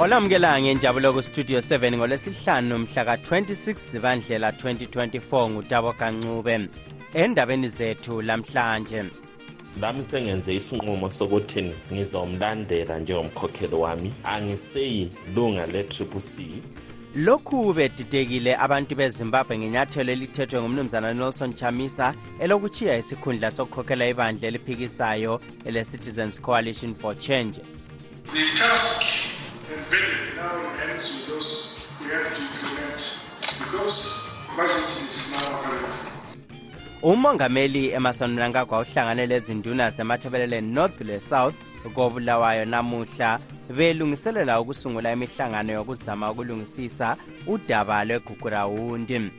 olamukela ngenjabulo kustudio 7 ngolwesihlanu mhla ka-26 zibandlela 2024 ngutabo kancube endabeni zethu lamhlanje. Lami sengenze isinqumo sokuthi ngizomlandela njengomkhokheli wami. Angiseyi lunga le-triple c. Lokhu bedidekile abantu bezimbabwe ngenyathelo elithethwe ngumnumzana nelson chamisa elokuchiya isikhundla sokukhokhela ibandla eliphikisayo ele-citizens coalition for change. The task now ends with those we have to implement because budget is now available. umongameli emerson mnangagwa uhlangane lezinduna zemathebeleleni north le-south kobulawayo namuhla belungiselela ukusungula imihlangano yokuzama ukulungisisa udaba lwegugurawundi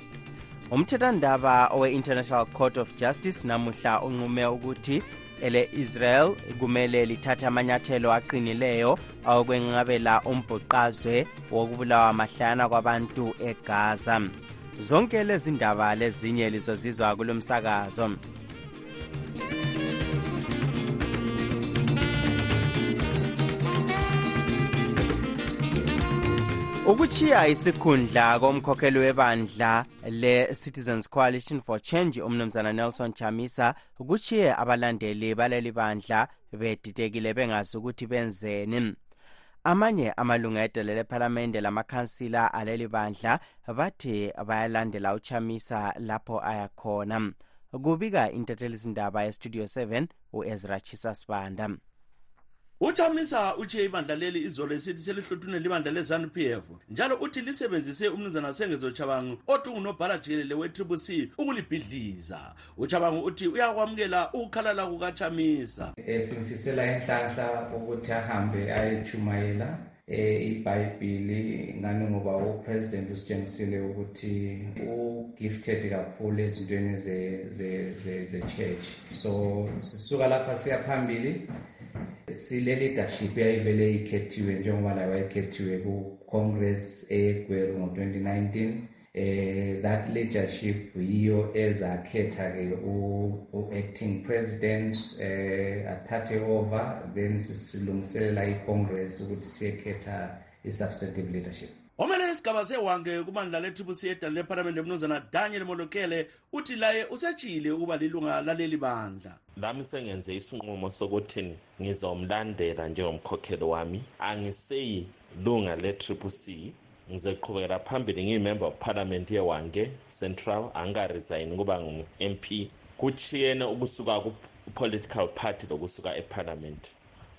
umthethandaba owe-international court of justice namuhla unqume ukuthi ele-israel kumele lithathe amanyathelo aqinileyo awokwenqabela umbhuqazwe wokubulawa mahlana kwabantu egaza. Zonke lezi ndaba lezinye lizozizwa kulo ukuchiya isikhundla komkhokheli webandla le-citizens coalition for change umnumzana nelson chamisa kuchiye abalandeli baleli bandla bedidekile bengazi ukuthi benzeni. Amanye amalunga edele lephalamende lamakhansila aleli bandla bathi bayalandela uchamisa lapho ayakhona kubika intethelizindaba yestudio 7 uezra chisasibanda uchamisa utshiye ibandla leli izolo esithi selihluthunela ibandla le-zanup f. Njalo uthi lisebenzise umnumzana sengezo chabangu othi ungunobhala jikelele we-triple c ukulibhidliza. Uchabangu uthi uyakwamukela ukukhalala kukachamisa um simfisela inhlanhla ukuthi ahambe ayechumayela um ibhayibhili ngani ngoba upresident usitshengisile ukuthi ugifted kakhulu ezintweni ze-church so sisuka lapha siya phambili sile-leadership eyayivele ikhethiwe njengoba layo wayekhethiwe ku-congress eyegweru ngo-2019 eh that leadership yiyo ezakhetha-ke u-acting president eh athathe over then silungiselela i-congress ukuthi siyekhetha i-substantive leadership. Omele isigaba sewange kubandla le-triple edala lephalamende mnumzana daniel molokele uthi laye usetshile ukuba lilunga laleli bandla. Lami sengenze isinqumo sokuthi ngizomlandela njengomkhokheli wami. Angiseyi lunga le-triple c. Ngizoqhubekela phambili ngiyimember of parliament yewange central. Angaresign ukuba ngu-mp kuchiyene ukusuka ku-political party lokusuka eparliament.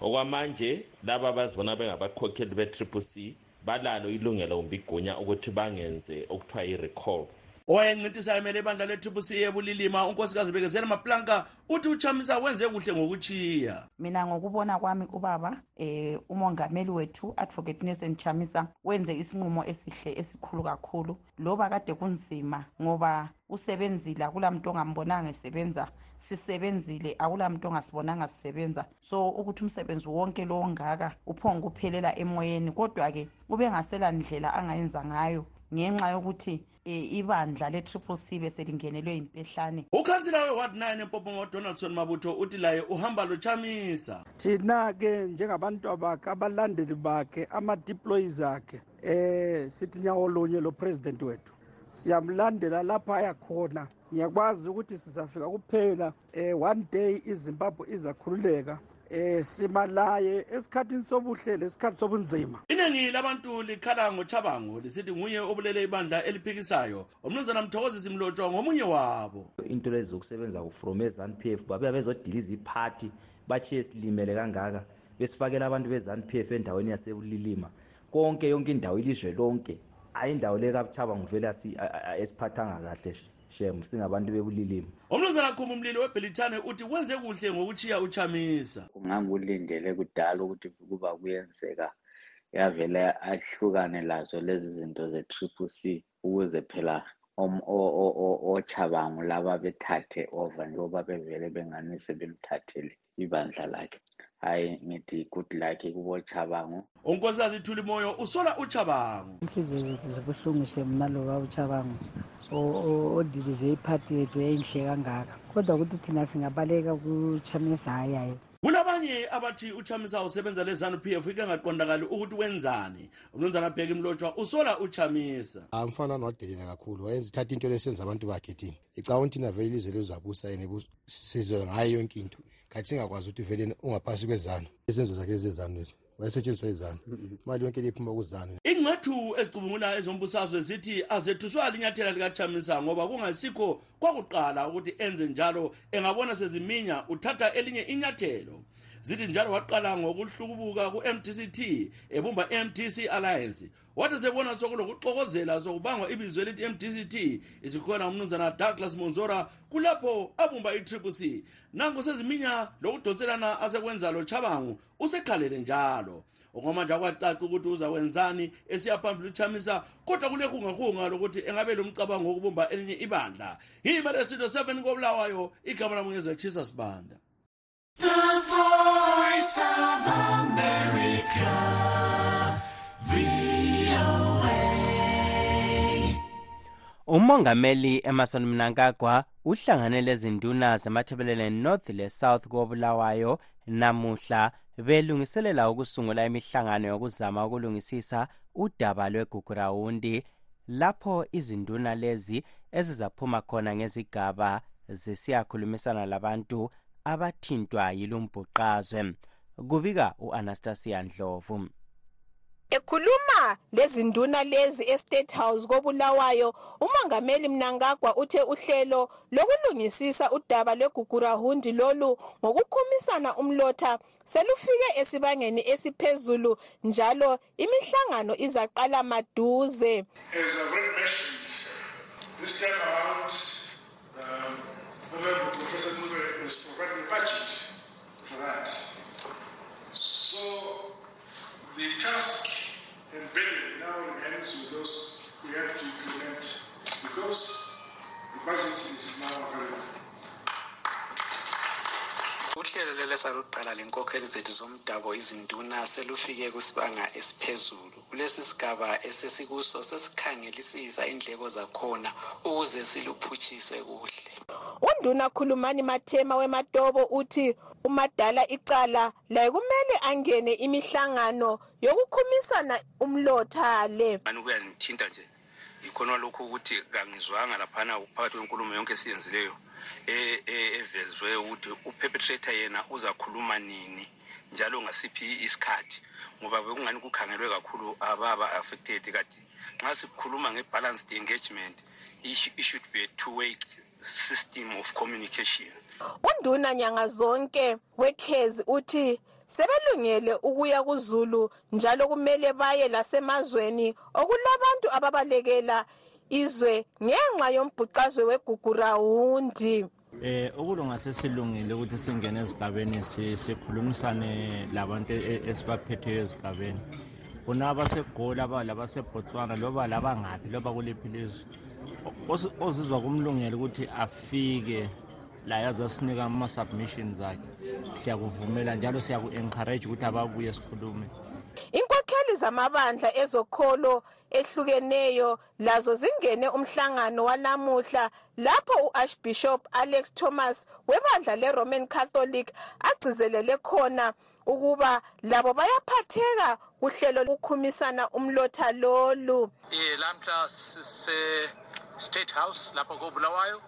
Okwamanje laba abazibona bengabakhokheli be-triple c balalo ilungelo kumbe igunya ukuthi bangenze okuthiwa yi-recall. Owayencintisayo emele ibandla le-triple c ebulilima unkosikazi bekezela maplanka uthi uchamisa wenze kuhle ngokuchiya. Mina ngokubona kwami ubaba eh umongameli wethu advocate Nelson Chamisa wenze isinqumo esihle esikhulu kakhulu. Loba kade kunzima ngoba usebenzile akulamuntu ongambonanga esebenza. Sisebenzile akulamuntu ongasibonanga sisebenza. So ukuthi umsebenzi wonke lo ongaka uphonga uphelela emoyeni kodwa-ke ubengasela ndlela angayenza ngayo. Ngenxa yokuthi um ibandla le-triple c beselingenelwe impehlane ukhansila we-ward 9 empopomo donaldson mabutho uthi laye uhamba lochamisa. Thina-ke njengabantu bakhe abalandeli bakhe ama-deployees akhe um sithi nyawo lunye lo president wethu siyamlandela lapha ayakhona. Ngiyakwazi ukuthi sizafika kuphela um one day izimbabwe izakhululeka. Um simalaye esikhathini sobuhle lesikhathi sobunzima. Iningi labantu likhala ngochabango lisithi nguye obulele ibandla eliphikisayo. Umnumzana mthokozisi mlotshwa ngomunye wabo. Into lezi zokusebenza from ezanu-p f babuya bezodiliza iphathi bachiye silimele kangaka besifakela abantu bezanu p f endaweni yasebulilima konke yonke indawo ilizwe lonke hayi indawo le kabuchabango vele esiphathanga kahle shem singabantu bebulilima umnumzana khuma umlilo webhelithane uthi wenze kuhle ngokuchiya uchamisa. Ungangikulindele kudala ukuthi kuba kuyenzeka yavele ahlukane lazo lezi zinto ze-triple c ukuze phela ochabangu laba bethathe over njengoba bevele bengani sebemthathele ibandla lakhe. Hayi ngithi good luck kubochabangu unkosikazi ithuli moyo usola uchabangu. Inhliziyo zethu zibuhlungu semna loka uchabangu. Odilize iphathi yethu enhle kangaka. Kodwa ukuthi thina singabaleka kuchamisa hayi hayi kulabanye abathi uchamisa usebenza le-zanup f ike ngaqondakali ukuthi wenzani? Umnumzana bheka imlotshwa usola uchamisa. Umfana wadelela kakhulu wayenza ithatha into lesenza abantu bakhe thina icabanga ukuthi thina vele ilizwe lezabusa yena sizwe ngayo yonke into. Khathi singakwazi ukuthi vele ungaphansi kwezanu isenzo zakhe lezezanu lezi wayesetshenziswa izanu imali yonke liphuma kuzanu ingcethu ezicubungula ezombusazwe zithi azethuswa linyathela likachamisa ngoba kungasikho kwakuqala ukuthi enze njalo. Engabona seziminya uthatha elinye inyathelo. Zithi njalo waqala ngokuhlukubuka ku-mdct ebumba i-mdc alliance. Wathi sebona sokulokuxokozela sokubangwa ibizo elithi mdct isikhona umnumzana douglas monzora kulapho abumba i-triple c. Nango seziminya lokudonselana asekwenza lo chabangu usekhalele njalo okwamanje akwacaca ukuthi uzakwenzani esiya phambili uchamisa kodwa kulehungahunga lokuthi engabe lo mcabango wokubumba elinye ibandla yimele studio 7 kobulawayo igama lamungeza chisa sibanda The voice of America, VOA. umongameli emerson mnangagwa uhlangane lezinduna zemathebeleleni north le-south kobulawayo namuhla belungiselela ukusungula imihlangano yokuzama ukulungisisa udaba lwegugurawundi lapho izinduna lezi ezizaphuma khona ngezigaba zisiyakhulumisana labantu abathintwa yilumbhuqazwe. Kubika u-anastasia ndlovu. Ekhuluma lezinduna lezi estate house kobulawayo umongameli mnangagwa uthe uhlelo lokulungisisa udaba lwegugurahundi lolu ngokukhumisana umlotha selufike esibangeni esiphezulu njalo imihlangano izaqala maduze this time around, um, Honorable Professor Mube is providing a budget for that. So the task and burden now remains with those we have to implement because the budget is now available. uhlelo leli esaluqala lenkokheli zethu zomdabu izinduna selufike kusibanga esiphezulu. Kulesi sigaba esesikuso sesikhangelisisa indleko zakhona ukuze siluphutshise kuhle. Unduna khulumani mathema wematobo uthi umadala icala laye kumele angene imihlangano yokukhumisana umlotha le. Kuyangithinta nje? Yikhona lokhu ukuthi kangizwanga laphana phakathi kwenkulumo yonke esiyenzileyo e- e- evezwe ukuthi uperpetrator yena uzakhuluma nini njalo ngasiphi isikhathi ngoba bekungani kukhangelwe kakhulu ababa affected kati nxa sikhuluma nge-balanced engagement it should be a two-way system of communication. Unduna nyanga zonke wekhezi uthi sebelungele ukuya kuzulu njalo kumele baye lasemazweni okulabantu ababalekela izwe ngenxa yombhuqazwe wegugurawundi eh ukulunga sesilungile ukuthi singene ezigabeni si- sikhulumisane labantu e- esibaphetheyo ezigabeni kuna abasegoli labasebotswana loba labangaphi loba kuliphi ilizwe. Os- ozizwa kumlungela ukuthi afike la yazasinika ama-submissions akhe. Siyakuvumela njalo siyaku-encourage ukuthi ababuye sikhulume. Inkokheli zamabandla ezokholo ehlukeneyo lazo zingene umhlangano wanamuhla lapho u-archbishop alex thomas webandla le-roman catholic agcizelele khona ukuba labo bayaphatheka kuhlelo lokukhumisana umlotha lolu. Eh lamhla sise State House lapha koBulawayo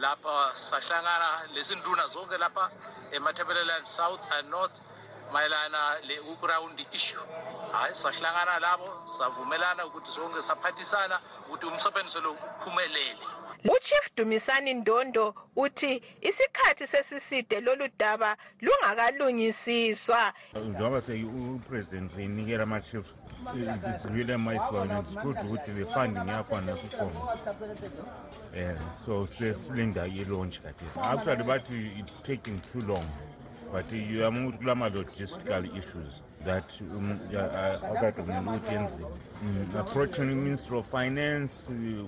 lapha sahlangana lesinduna zonke lapha eMatabeleland South and North mayelana le ground issue. Hayi sahlangana labo savumelana ukuthi sonke saphathisana ukuthi umsebenzi lo uphumelele uchief dumisani ndondo uthi isikhathi sesiside lolu daba lungakalungisiswa. Njengoba upresident seyinikela ama-chiefs it's really nice one and it's good ukuthi le funding yakhona sikhona. Um so sesilinda i-launch kathesi actually bathi it's taking too long but yama ukuthi kulama-logistical issues that um, akadomela ukuthi yenziwe Mm, approaching i-ministry of finance uh,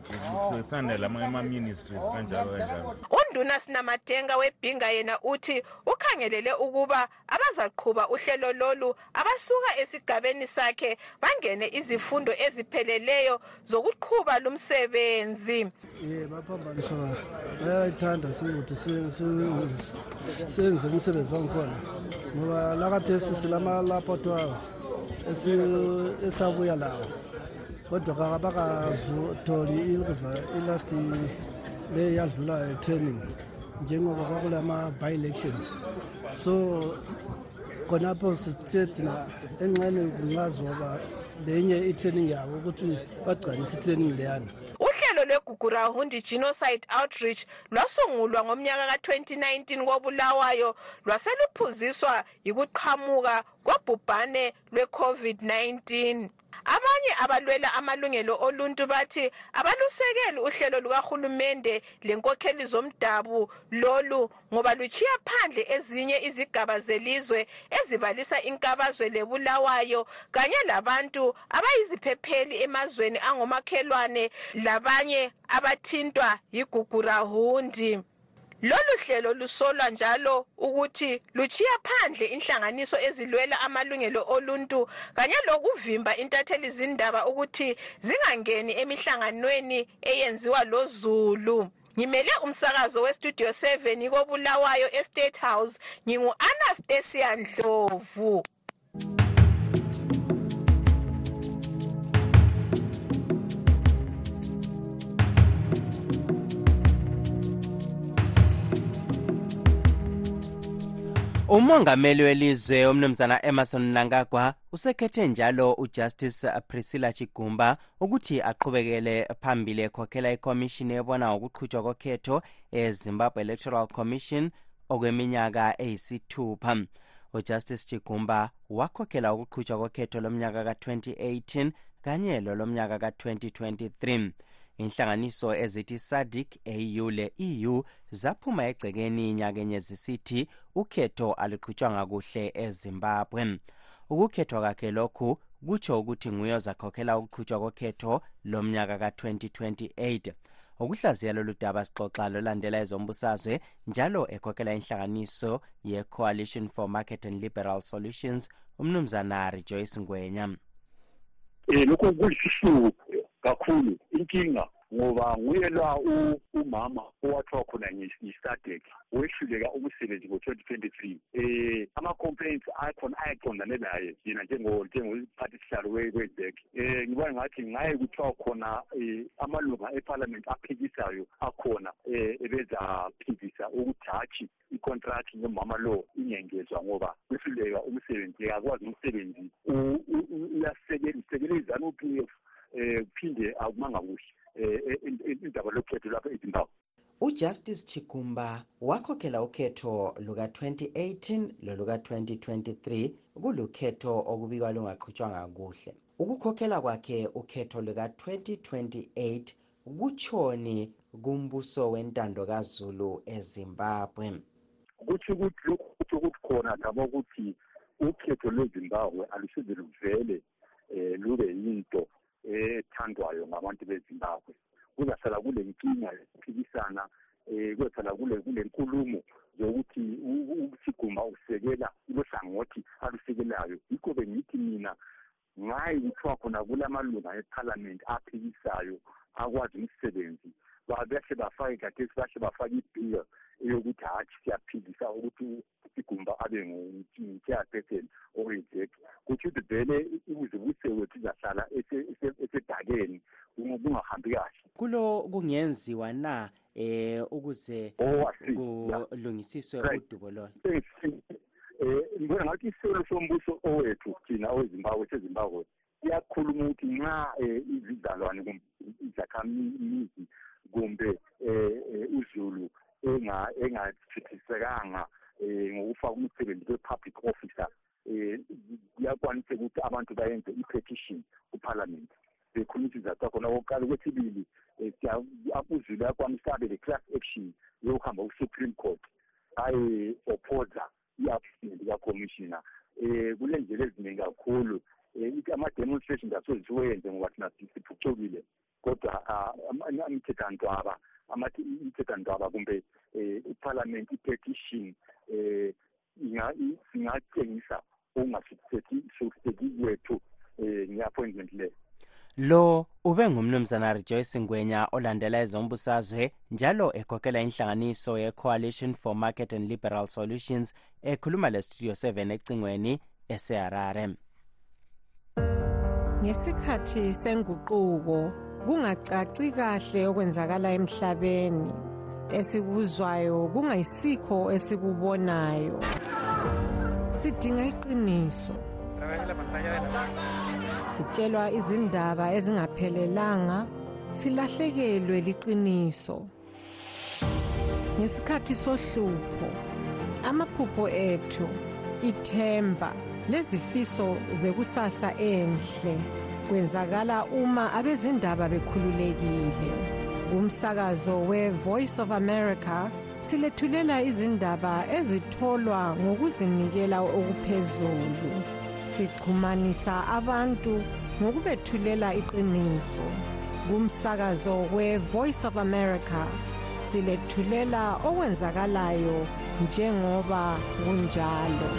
kusesanda lama-ministries kanjalo kanjalo. Unduna sinamadenga webhinga yena uthi ukhangelele ukuba abazaqhuba uhlelo lolu abasuka esigabeni sakhe bangene izifundo ezipheleleyo zokuqhuba lumsebenzi ye baphambaniswa bayayithanda ukuthi senze umsebenzi wangikhona ngoba lakathesi silama-laboratoires esabuya lawo. Kodwa kabakazutholi ilast le yadlulayo training njengoba kwakulama-by-elections so khonapho sithe thina enxeni kungazoba lenye i-training yabo ukuthi bagcwalise i-training leyana uhlelo lwegugurahundi genocide outreach lwasungulwa ngomnyaka ka-2019 kobulawayo lwaseluphuziswa yikuqhamuka kobhubhane lwe-covid-19 abanye abalwela amalungelo oluntu bathi abalusekeli uhlelo lukahulumende lenkokheli zomdabu lolu ngoba luchiya phandle ezinye izigaba zelizwe ezibalisa inkabazwe lebulawayo kanye labantu abayiziphepheli emazweni angomakhelwane labanye abathintwa yigugurahundi lolu hlelo lusolwa njalo ukuthi luchiya phandle inhlanganiso ezilwela amalungelo oluntu kanye lokuvimba intatheli zindaba ukuthi zingangeni emihlanganweni eyenziwa lozulu ngimele umsakazo westudio 7 kobulawayo estate house ngingu-anastasia ndlovu. Umongameli welizwe umnumzana emerson nangagwa usekhethe njalo ujustice priscilla chigumba ukuthi aqhubekele phambili ekhokhela ikomishini ebona ngokuqhutshwa kokhetho ezimbabwe electoral commission okweminyaka eyisithupha. Ujustice chigumba wakhokhela ukuqhutshwa kokhetho lomnyaka ka-2018 kanye lolomnyaka ka-2023 inhlanganiso ezithi sadic au le-eu zaphuma egcekeni inyakenye zisithi ukhetho aluqhutshwanga kuhle ezimbabwe. Ukukhethwa kwakhe lokhu kutsho ukuthi nguye ozakhokhela ukuqhutshwa kokhetho lomnyaka ka-2028 ukuhlaziya lolu daba sixoxa lolandela ezombusazwe njalo ekhokhela inhlanganiso ye-coalition for market and liberal solutions umnumzana rejoyce ngwenya. Um lokho kuyisihluku kakhulu inkinga ngoba nguye la umama owathiwa khona yisadek wehluleka umsebenzi ngo-twenty twenty three um ama-complaints akhona ayaqondane naye yena njengophathi sihlalo kwezek um ngibona ngathi ngaye kuthiwa khona um amalunga ephalamenti aphikisayo akhona um ebezaphikisa ukuthi hatshi icontract nomama lo ingengezwa ngoba wehluleka umsebenzi akwazi umsebenzi uyasekele izanu p f kuphinde akumanga kuhle um indaba lokhetho lapha ezimbabwe. Ujustice chigumba wakhokhela ukhetho luka-2018 loluka-2023 kulukhetho okubikwa lungaqhutshwanga kuhle. Ukukhokhela kwakhe ukhetho luka-2028 kutshoni kumbuso wentando kazulu ezimbabwe. Kutsho ukuthi lokhu kutsho ukuthi khona daba ukuthi ukhetho lwezimbabwe alusize luvele um lube yinto ethandwayo ngabantu bezimbabwe. Kuzahlala kule nkinga yokuphikisana um kuzahlala kule kule nkulumo zokuthi usigumba usekela ilo hlangothi alusekelayo. Yikho bengithi mina ngayi kuthiwa khona kulamalunga ephalamenti aphikisayo akwazi umsebenzi. Bahle bafake kathesi bahle bafake ibill eyokuthi hatshi siyaphikisa ukuthi isigumba abe ngu-chairperson oyizek kutsho ukuthi vele ukuzibuse wethu izahlala esedakeni kungahambi kahle. Kulo kungenziwa na eh ukuze kulungisiswe udubo lolo? Um ngibona ngathi iselo sombuso owethu thina owezimbabwe sezimbabwe iyakhuluma ukuthi nxa um izizalwane izakhamizi kumbe um uzulu engathithisekanga um ngokufaka umsebenzi kwe-public officer um kuyakwanisa ukuthi abantu bayenze i-petition kuphalamenti bekhuluma izizathu akhona okokuqala okwesibili um uzulu yakwanisa abe le-class action yokuhamba ku-supreme court aye-opposa i-appointment kakhomishina. Um kule ndlela eziningi kakhulu. Um ama-demonstrations asoze siwenze ngoba thina siphucukile. Kodwa imithethantwaba imithethantwaba kumbe um iphalamenti i-petition um singatshengisa okungasiseki kwethu um nge-appointment leyo lo ube ngumnumzana rejoyce ngwenya olandela ezombusazwe njalo ekhokhela inhlanganiso ye-coalition for market and liberal solutions ekhuluma le-studio 7 ecingweni eseharare ngesikhathi senguquko kungacaci kahle okwenzakala emhlabeni. Esikuzwayo kungayisikho esikubonayo sidinga iqiniso. Sitshelwa izindaba ezingaphelelanga silahlekelwe liqiniso. Ngesikhathi sohlupho amaphupho ethu ithemba lezifiso zekusasa enhle kwenzakala uma abezindaba bekhululekile. Kumsakazo we-voice of america silethulela izindaba ezitholwa ngokuzinikela okuphezulu. Sixhumanisa abantu ngokubethulela iqiniso. Kumsakazo we-voice of america silethulela okwenzakalayo njengoba kunjalo.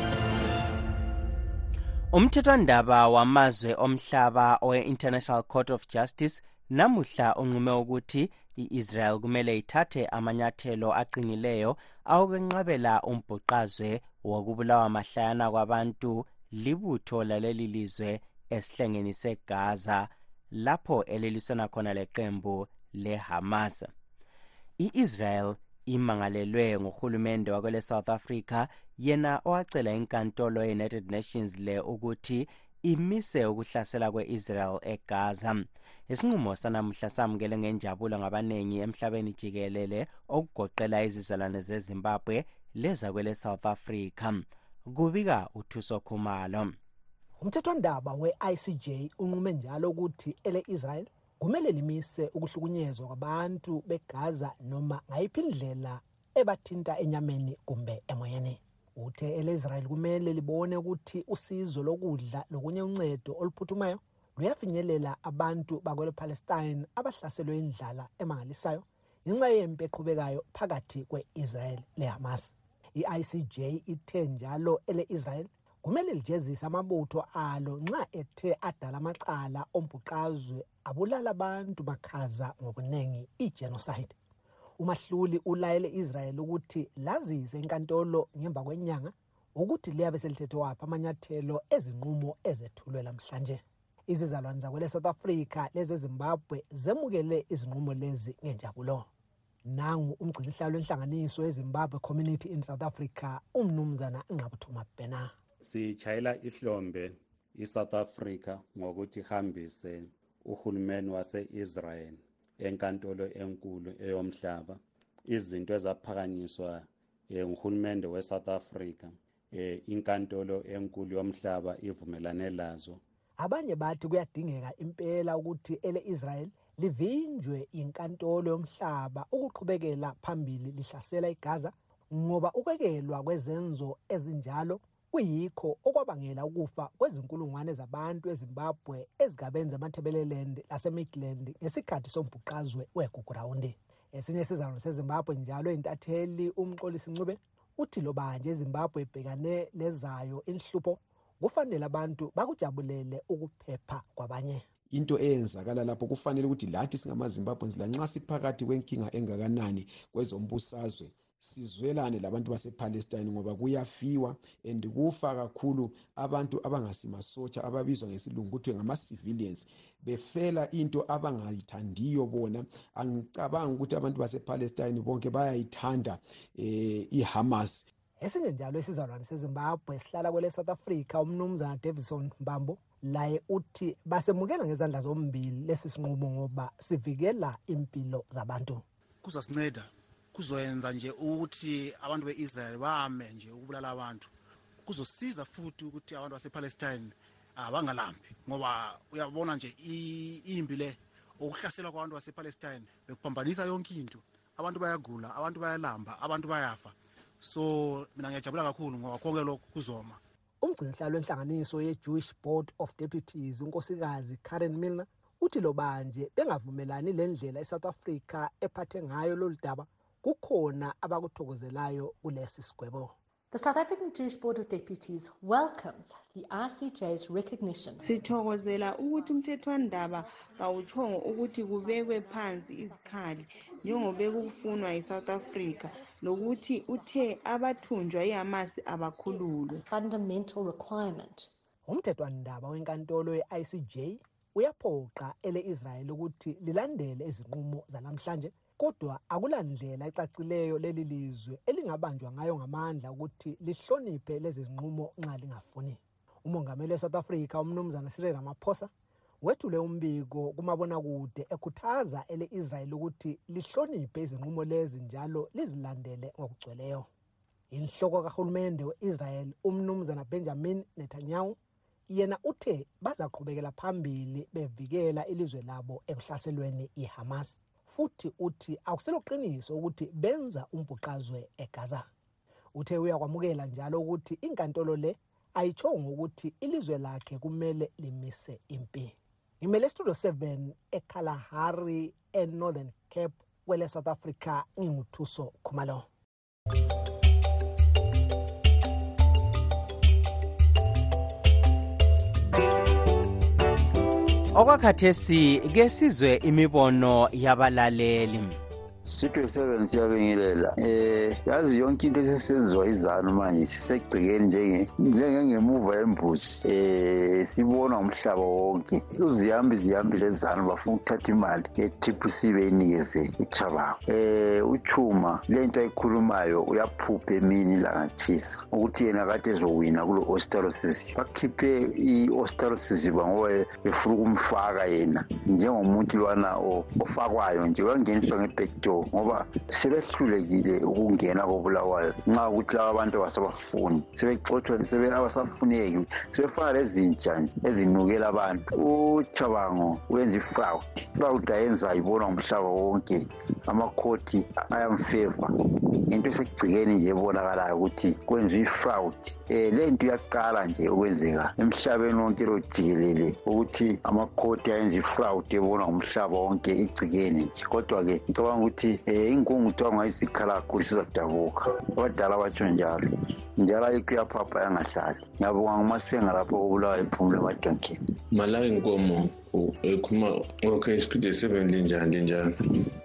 Umthethwandaba wamazwe omhlaba owe-international court of justice namuhla unqume ukuthi i-israel kumele ithathe amanyathelo aqinileyo awokwenqabela umbhuqazwe wokubulawa mahlayana kwabantu libutho laleli lizwe esihlengeni segaza lapho elilisona khona leqembu lehamas. I-israel imangalelwe nguhulumende wakwele south africa yena owacela inkantolo ye-united nations le ukuthi imise ukuhlasela kwe-israel egaza. Isinqumo sanamuhla samukele ngenjabulo ngabaningi emhlabeni jikelele okugoqela izizalwane zezimbabwe lezakwele south africa. Kubika uthuso khumalo. Umthethwandaba we-icj unqume njalo ukuthi ele-israel kumele limise ukuhlukunyezwa kwabantu begaza noma ngayiphi indlela ebathinta enyameni kumbe emoyeni. Uthe ele-israyeli kumele libone ukuthi usizo lokudla lokunye uncedo oluphuthumayo luyafinyelela abantu bakwele-palestine abahlaselwe indlala emangalisayo ngenxa yempi eqhubekayo phakathi kwe-israyeli lehamas. I-icj ithe njalo ele-israyeli kumele lijezise amabutho alo nxa ethe adala amacala ombhuqazwe abulala abantu bakhaza ngobuningi igenocide. Umahluli ulayele israyeli ukuthi lazise inkantolo ngemva kwenyanga ukuthi liyabe selithethe waphi amanyathelo ezinqumo ezethulwe lamhlanje. Izizalwane zakwele south africa lezezimbabwe zemukele izinqumo lezi ngenjabulo. Nangu umgcinihlalo wenhlanganiso yezimbabwe community in south africa umnumzana nqabuthuma bhena. Sitshayela ihlombe i-south africa ngokuthi ihambise uhulumeni wase-israel enkantolo enkulu eyomhlaba izinto ezaphakanyiswa um nguhulumende we-south africa um inkantolo enkulu yomhlaba ivumelane lazo abanye bathi kuyadingeka impela ukuthi ele-israyeli livinjwe inkantolo yomhlaba ukuqhubekela phambili lihlasela igaza ngoba ukwekelwa kwezenzo ezinjalo kuyikho okwabangela ukufa kwezinkulungwane zabantu ezimbabwe ezigabeni zamathebeleland lasemidland ngesikhathi sombhuqazwe wegugurawundi esinye isizalwane sezimbabwe njalo intatheli umxolisi ncube uthi loba nje izimbabwe ibhekane lezayo inhlupho kufanele abantu bakujabulele ukuphepha kwabanye. Into eyenzakala lapho kufanele ukuthi lathi singamazimbabwens lanxa siphakathi kwenkinga engakanani kwezombusazwe sizwelane labantu basepalestine ngoba kuyafiwa and kufa kakhulu abantu abangasimasotsha ababizwa ngesilungu kuthiwe ngama-civilians. Befela into abangayithandiyo bona angicabangi ukuthi abantu basepalestine bonke bayayithanda um ihamas. Esinye njalo isizalwane sezimbabwe sihlala kwele south africa umnumzana davison mbambo laye uthi basemukela ngezandla zombili lesi sinqumo ngoba sivikela impilo zabantu. Kuzasinceda. Kuzoyenza nje ukuthi abantu be-israyeli bame nje ukubulala abantu. Kuzosiza futhi ukuthi abantu basepalestine uh, bangalambi ngoba uyabona nje imbi le ukuhlaselwa kwabantu basepalestine bekuphambanisa yonke into. Abantu bayagula abantu bayalamba abantu bayafa. So mina ngiyajabula kakhulu ngoba konke lokhu kuzoma. Umgcinisihlalo wenhlanganiso ye-jewish board of deputies unkosikazi karen milner uthi lo banje bengavumelani le ndlela isouth africa ephathe ngayo lolu daba? Kukhona abakuthokozelayo kulesi sigwebo The South African Jewish Board of Deputies welcomes the ICJ's recognition. sithokozela ukuthi umthethwandaba kawutshongo ukuthi kubekwe phansi izikhali njengobe kufunwa yi-south africa nokuthi uthe abathunjwa yihamas abakhululwe Fundamental requirement. umthethwandaba wenkantolo ye-icj uyaphoqa ele-israyeli ukuthi lilandele izinqumo zanamhlanje kodwa akulandlela ecacileyo leli lizwe elingabanjwa ngayo ngamandla ukuthi lihloniphe lezi zinqumo nxa lingafuni. Umongameli we-south africa umnumzana cyril ramaphosa wethule umbiko kumabonakude ekhuthaza ele-israyeli ukuthi lihloniphe izinqumo lezi njalo lizilandele ngokugcweleyo. Inhloko kahulumende we-israyeli umnumzana benjamin netanyahu yena uthe bazaqhubekela phambili bevikela ilizwe labo ekuhlaselweni ihamas. Futhi uthi akuseloqiniso ukuthi benza umbhuqazwe egaza. Uthe uyakwamukela njalo ukuthi inkantolo le ayitshongo ukuthi ilizwe lakhe kumele limise impi. Ngimele studio 7 ekalahari enorthern cape kwele south africa nginguthuso khumalo. Okwakhathesi ke sizwe imibono yabalaleli. Studio 7 siyabingelela eh yazi yonke into esesenziwa izanu manje sisegcikeni njenge njengengemuva yembuzi. Eh sibona umhlaba wonke. Uzihambi zihambi lezanu bafuna ukuthatha imali ye-TPC beyinikeze uchabango eh uchuma lento ayikhulumayo uyaphupha emini langatshisa ukuthi yena kade ezowina kulo osterosis. Bakhiphe i-osterosis ngoba befuna ukumfaka yena njengomuntu lwana ofakwayo nje. Uyangeniswa ngebackdoor ngoba sebehlulekile ukungena kobulawayo. Nxa ukuthi laba abantu abasabafuni sebexotshwa sebe abasafuneki sebefana lezintsha nje ezinukela abantu. Uchabango wenza ifraud. Ifraud ayenza ibonwa ngumhlaba wonke. Amakhoti ayamfeva. Ngento esegcikeni nje ebonakalayo ukuthi kwenziwa ifraud. Um le nto iyaqala nje ukwenzeka emhlabeni wonke lo jikelele ukuthi amakhoti ayenza ifraud ebonwa ngumhlaba wonke igcikeni nje. Kodwa-ke ngicabanga ukuthi um inkungu kuthiwa ungayizikhala kakhulu sizodabuka abadala batsho njalo. Njalo ayikho iyaphapha yangahlali. Ngiyabonga ngumasenga lapho kobulawa iphumule emadonkeni malaka inkomo. Ekhuluma okay studio seven linjani linjani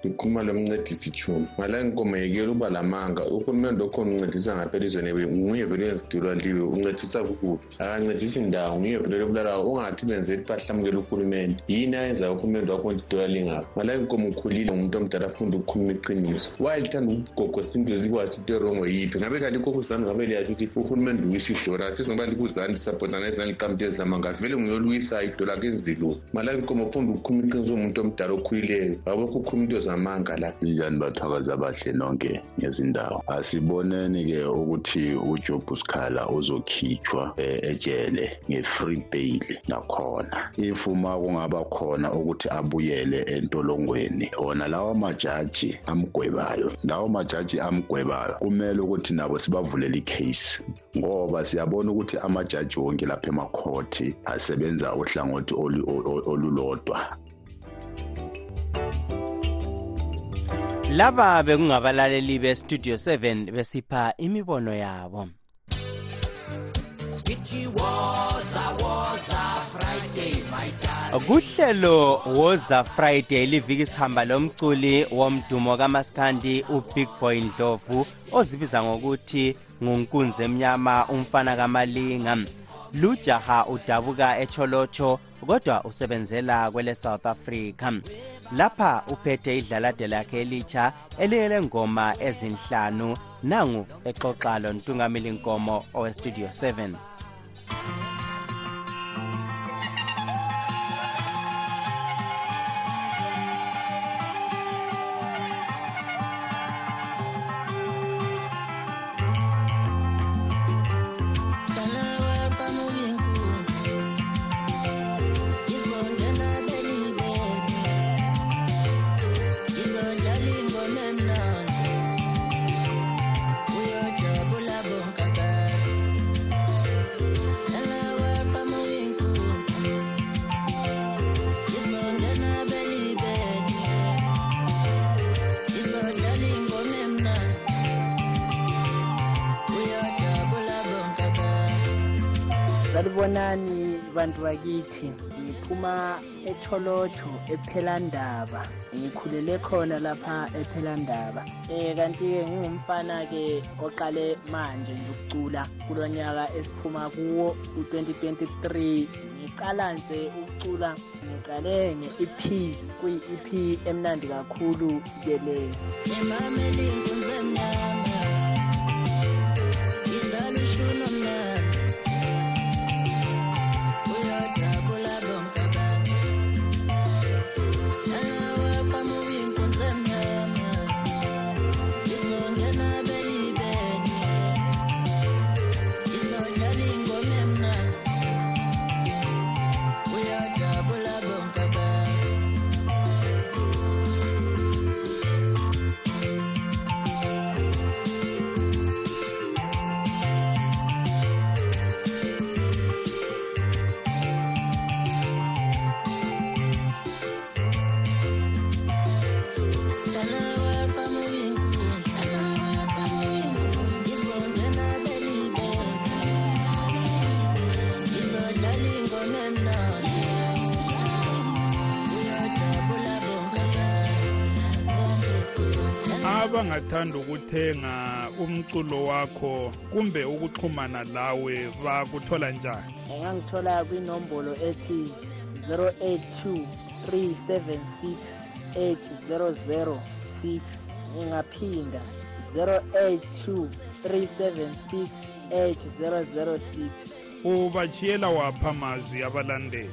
ngikhuluma lo mncedisi chuma malaka inkomo yekela ukuba lamanga uhulumende okhona uncedisa ngaphela izweni nguye vele uyezidulwa liwe uncedisa kukuphi akancedisi ndawo nguye vele lobulalayo ungathi benzela bahlamukela uhulumende. Yini ayenza uhulumende wakho nje idollar lingaphi malaka inkomo ukhulile ngumuntu omdala afunda ukukhuluma iqiniso. Wayelithanda ukugogosa into likwazi into erongo yiphi? Ngabe kanti ikokuzani ngabe liyatsho ukuthi uhulumende uwisa idollar athi ngoba likuzani lisapotana ezani liqamte ezilamanga vele nguyoluwisa idollar kenziluni malaka inkomo ufunda ukukhuluma iqiniso umuntu omdala okhulileyo awubekho ukhuluma into zamanga lapha linjani bathakazi abahle nonke ngezindawo? Asiboneni-ke ukuthi ujob sikhala uzokhitshwa eh, ejele nge-free bail nakhona. If uma kungaba khona ukuthi abuyele entolongweni ona lawo majaji amgwebayo lawo majaji amgwebayo kumele ukuthi nabo sibavulele icase. Ngoba siyabona ukuthi amajaji wonke lapha emakhoti asebenza uhlangothi olu- olu- olulodwa. Laba bekungabalaleli bestudio 7 besipha imibono yabo. Kuhlelo woza friday liviki sihamba lomculi womdumo kamaskandi ubig boy ndlovu ozibiza ngokuthi ngunkunzi emnyama umfana kamalinga. Lujaha udabuka echolocho kodwa usebenzela kwele south africa lapha uphethe idlalade lakhe elitsha elinye lengoma ezinhlanu nangu exoxa lo ntungameli nkomo owestudio 7 bantu bakithi ngiphuma etholojo ephelandaba ngikhulele khona lapha ephelandaba um kanti-ke ngingumfana-ke oqale manje nje ukucula kulo nyaka esiphuma kuwo u-2023 ngiqala nje ukucula ngiqale nge-ep kuyi-ep emnandi kakhulu ke leyo abangathanda ukuthenga umculo wakho kumbe ukuxhumana lawe bakuthola njani? Engangithola kwinombolo ethi 082 376 8006 ngingaphinda 082 376 8006 ubachiyela wapha amazwi abalandeli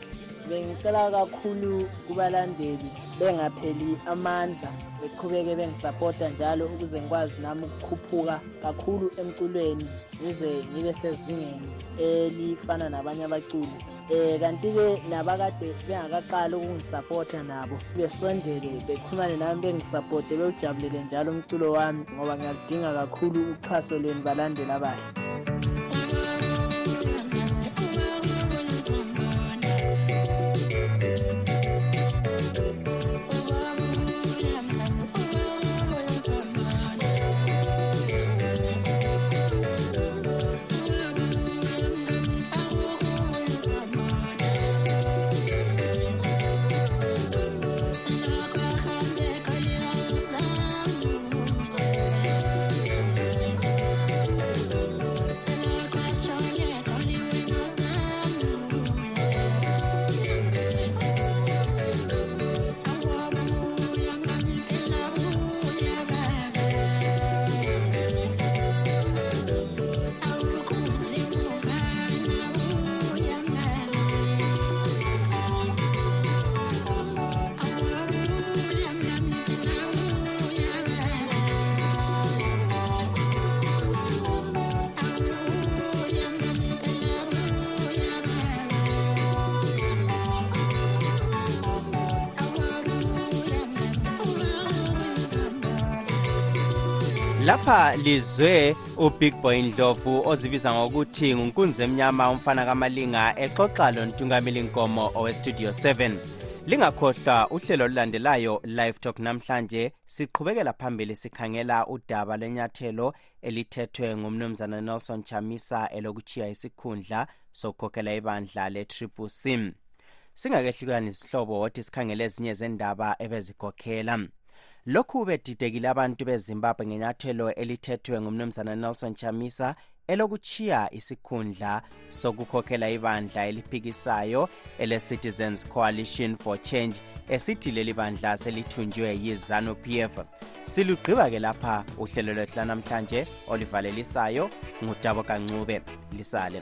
bengicela kakhulu kubalandeli bengapheli amandla beqhubeke bengisapota njalo ukuze ngikwazi nami ukukhuphuka kakhulu emculweni ngize ngibe sezingeni elifana nabanye abaculi. Um kanti-ke nabakade bengakaqali ukungisapota nabo besondele bexhumane nami bengisapote bewujabulele njalo umculo wami ngoba ngiyaludinga kakhulu uxhaso lweni balandeli abahle lapha lizwe ubig boy ndlovu ozibiza ngokuthi ngunkunzi emnyama umfana kamalinga exoxa lontungameli nkomo owestudio 7 lingakhohlwa uhlelo olulandelayo live talk namhlanje siqhubekela phambili sikhangela udaba lwenyathelo elithethwe ngumnumzana nelson chamisa elokuchiya isikhundla sokukhokhela ibandla le-triple singakehlukani isihlobo wothi sikhangele ezinye zendaba ebezikhokhela lokhu bedidekile abantu bezimbabwe ngenyathelo elithethwe ngumnumzana nelson chamisa elokuchiya isikhundla sokukhokhela ibandla eliphikisayo ele-citizens coalition for change esithi leli bandla selithunjwe yi-zanu p f. Silugqiba-ke lapha uhlelo lwethu lanamhlanje oluvalelisayo ngudabo kancube lisale